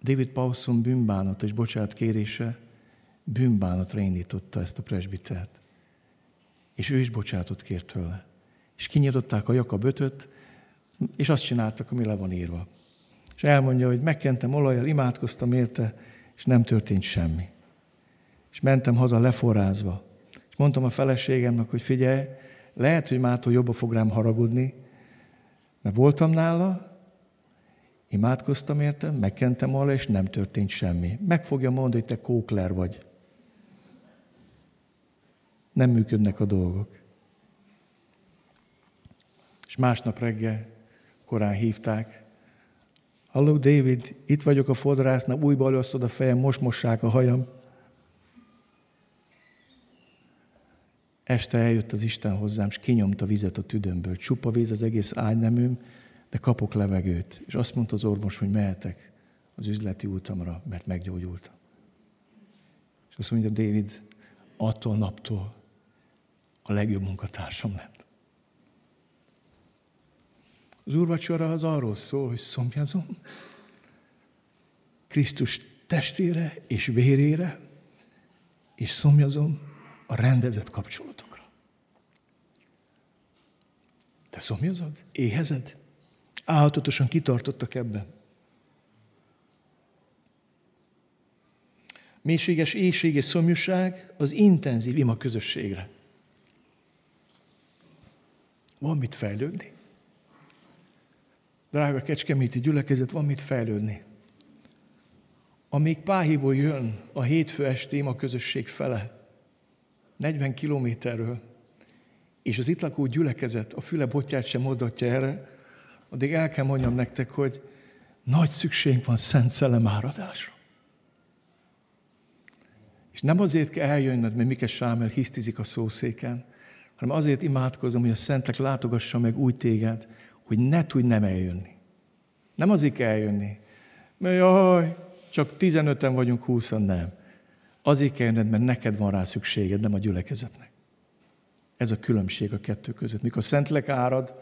Speaker 1: David Paulson bűnbánat és bocsát kérése bűnbánatra indította ezt a presbitert. És ő is bocsátot kért tőle. És kinyitották a Jakab ötöt, és azt csináltak, ami le van írva. És elmondja, hogy megkentem olajjal, imádkoztam érte, és nem történt semmi. És mentem haza leforrázva. És mondtam a feleségemnek, hogy figyelj, lehet, hogy mától jobban fog rám haragudni, mert voltam nála, Imádkoztam érte, megkentem alá, és nem történt semmi. Meg fogja mondani, hogy te kókler vagy. Nem működnek a dolgok. És másnap reggel korán hívták. Halló, David, itt vagyok a fodrásznál, újba előszod a fejem, most mossák a hajam. Este eljött az Isten hozzám, és kinyomta vizet a tüdömből. Csupa víz az egész ágyneműm, de kapok levegőt. És azt mondta az orvos, hogy mehetek az üzleti útamra, mert meggyógyultam. És azt mondja David, attól naptól a legjobb munkatársam lett. Az úrvacsora az arról szól, hogy szomjazom Krisztus testére és vérére, és szomjazom a rendezett kapcsolatokra. Te szomjazod? Éhezed? Álhatatosan kitartottak ebben. Mélységes éjség és szomjúság az intenzív ima közösségre. Van mit fejlődni. Drága kecskeméti gyülekezet, van mit fejlődni. Amíg Páhiból jön a hétfő esti ima közösség fele, 40 kilométerről, és az itt lakó gyülekezet a füle botját sem mozdatja erre, addig el kell mondjam nektek, hogy nagy szükség van Szent Szellem áradásra. És nem azért kell eljönnöd, mert Mikes Sámel hisztizik a szószéken, hanem azért imádkozom, hogy a Szentek látogassa meg úgy téged, hogy ne tudj nem eljönni. Nem azért kell eljönni, mert jaj, csak 15-en vagyunk, 20 nem. Azért kell jönned, mert neked van rá szükséged, nem a gyülekezetnek. Ez a különbség a kettő között. Mikor Szentlek árad,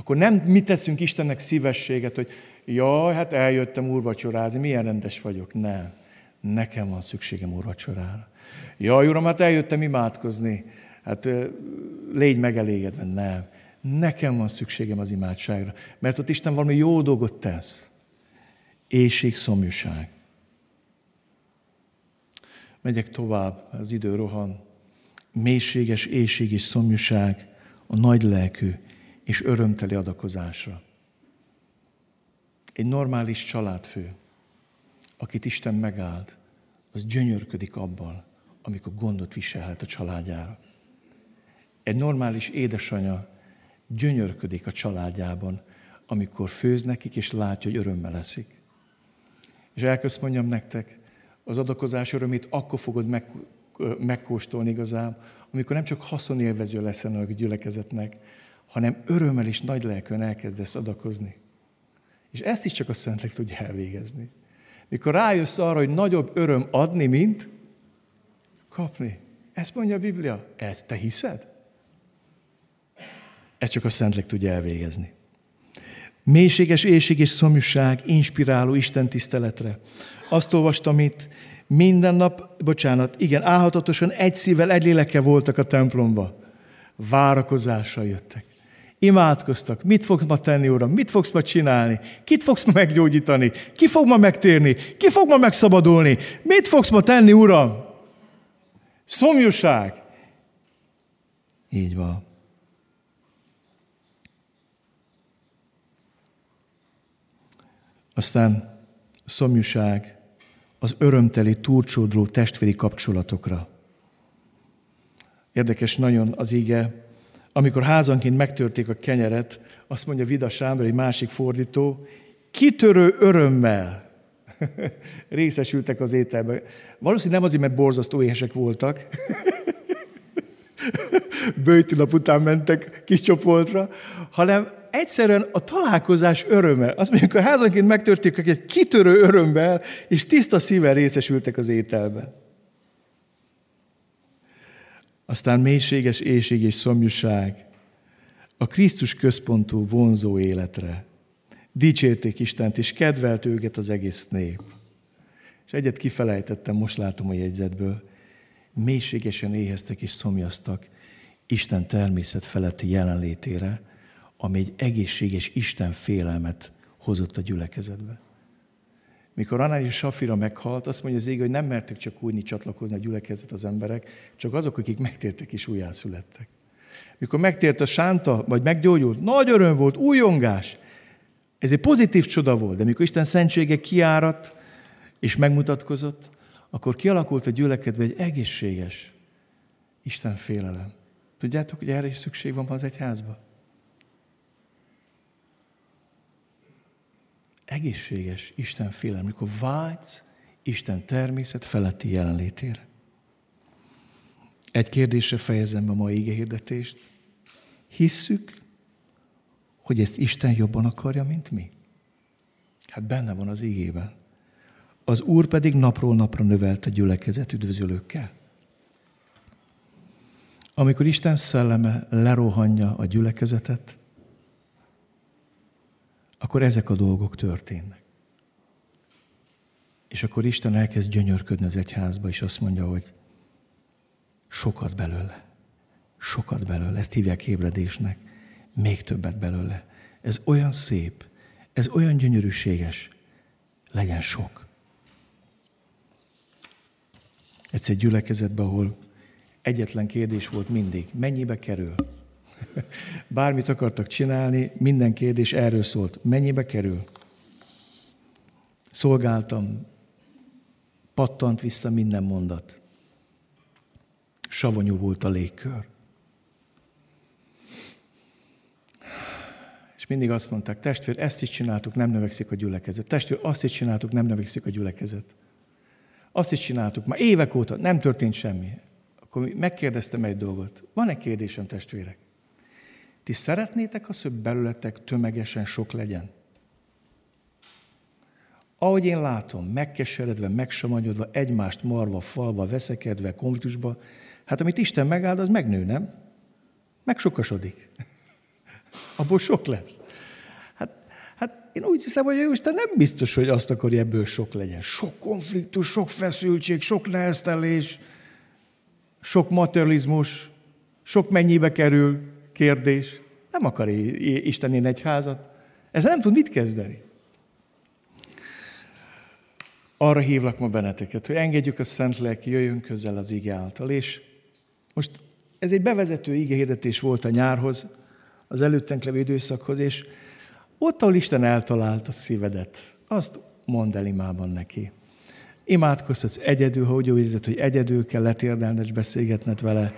Speaker 1: akkor nem mi teszünk Istennek szívességet, hogy jaj, hát eljöttem úrvacsorázni, milyen rendes vagyok. Nem. Nekem van szükségem úrvacsorára. Jaj, Uram, hát eljöttem imádkozni. Hát légy megelégedve. Nem. Nekem van szükségem az imádságra. Mert ott Isten valami jó dolgot tesz. Éjség, szomjúság. Megyek tovább, az idő rohan. Mélységes éjség és szomjúság a nagy lelkű és örömteli adakozásra. Egy normális családfő, akit Isten megáld, az gyönyörködik abban, amikor gondot viselhet a családjára. Egy normális édesanya gyönyörködik a családjában, amikor főz nekik, és látja, hogy örömmel leszik. És elközt mondjam nektek, az adakozás örömét akkor fogod meg, megkóstolni igazán, amikor nem csak haszonélvező lesz ennek a gyülekezetnek, hanem örömmel és nagy lelkön elkezdesz adakozni. És ezt is csak a Szentlek tudja elvégezni. Mikor rájössz arra, hogy nagyobb öröm adni, mint kapni. Ezt mondja a Biblia. Ezt te hiszed? Ezt csak a Szentlek tudja elvégezni. Mélységes éjség és szomjúság inspiráló Isten tiszteletre. Azt olvastam itt, minden nap, bocsánat, igen, álhatatosan egy szívvel, egy lélekkel voltak a templomba. Várakozással jöttek. Imádkoztak. Mit fogsz ma tenni, Uram? Mit fogsz ma csinálni? Kit fogsz ma meggyógyítani? Ki fog ma megtérni? Ki fog ma megszabadulni? Mit fogsz ma tenni, Uram? Szomjúság. Így van. Aztán a szomjúság az örömteli, túlcsódló testvéri kapcsolatokra. Érdekes nagyon az ige, amikor házanként megtörték a kenyeret, azt mondja Vida Sándor, egy másik fordító, kitörő örömmel részesültek az ételbe. Valószínűleg nem azért, mert borzasztó éhesek voltak, bőti nap után mentek kis csoportra, hanem egyszerűen a találkozás öröme. Azt mondjuk, a házanként megtörték, egy kitörő örömmel és tiszta szívvel részesültek az ételben. Aztán mélységes éjség és szomjúság a Krisztus központú vonzó életre. Dicsérték Istent, és kedvelt őket az egész nép. És egyet kifelejtettem, most látom a jegyzetből. Mélységesen éheztek és szomjaztak Isten természet feletti jelenlétére, ami egy egészséges Isten félelmet hozott a gyülekezetbe. Mikor Anán és Safira meghalt, azt mondja az ég, hogy nem mertek csak újni csatlakozni a gyülekezet az emberek, csak azok, akik megtértek és újjászülettek. Mikor megtért a sánta, vagy meggyógyult, nagy öröm volt, újongás. Ez egy pozitív csoda volt, de mikor Isten szentsége kiáradt és megmutatkozott, akkor kialakult a gyülekedve egy egészséges Isten félelem. Tudjátok, hogy erre is szükség van az egyházban? Egészséges Isten félelem, amikor vágysz Isten természet feletti jelenlétére. Egy kérdésre fejezem be a mai hirdetést. Hisszük, hogy ezt Isten jobban akarja, mint mi? Hát benne van az ígében. Az Úr pedig napról napra növelte gyülekezet üdvözölőkkel. Amikor Isten szelleme lerohanja a gyülekezetet, akkor ezek a dolgok történnek. És akkor Isten elkezd gyönyörködni az egyházba, és azt mondja, hogy sokat belőle. Sokat belőle. Ezt hívják ébredésnek. Még többet belőle. Ez olyan szép, ez olyan gyönyörűséges. Legyen sok. Egyszer egy gyülekezetben, ahol egyetlen kérdés volt mindig, mennyibe kerül? Bármit akartak csinálni, minden kérdés erről szólt. Mennyibe kerül? Szolgáltam, pattant vissza minden mondat. Savanyú volt a légkör. És mindig azt mondták, testvér, ezt is csináltuk, nem növekszik a gyülekezet. Testvér, azt is csináltuk, nem növekszik a gyülekezet. Azt is csináltuk, már évek óta nem történt semmi. Akkor megkérdeztem egy dolgot. Van-e kérdésem, testvérek? Ti szeretnétek azt, hogy belőletek tömegesen sok legyen? Ahogy én látom, megkeseredve, megsamagyodva, egymást marva, falva, veszekedve, konfliktusba, hát amit Isten megáld, az megnő, nem? Megsokasodik. Abból sok lesz. Hát, hát én úgy hiszem, hogy a Isten nem biztos, hogy azt akarja, ebből sok legyen. Sok konfliktus, sok feszültség, sok neheztelés, sok materializmus, sok mennyibe kerül kérdés. Nem akar Isten én egy házat. Ezzel nem tud mit kezdeni. Arra hívlak ma benneteket, hogy engedjük a Szent Lelki, jöjjön közel az ige által. És most ez egy bevezető igehirdetés volt a nyárhoz, az előttünk levő időszakhoz, és ott, ahol Isten eltalált a szívedet, azt mondd el imában neki. Imádkozhatsz egyedül, ha úgy érzed, hogy egyedül kell letérdelned és beszélgetned vele,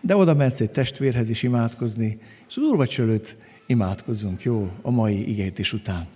Speaker 1: de oda mehetsz egy testvérhez is imádkozni, és az úrvacs előtt imádkozzunk, jó, a mai igényítés után.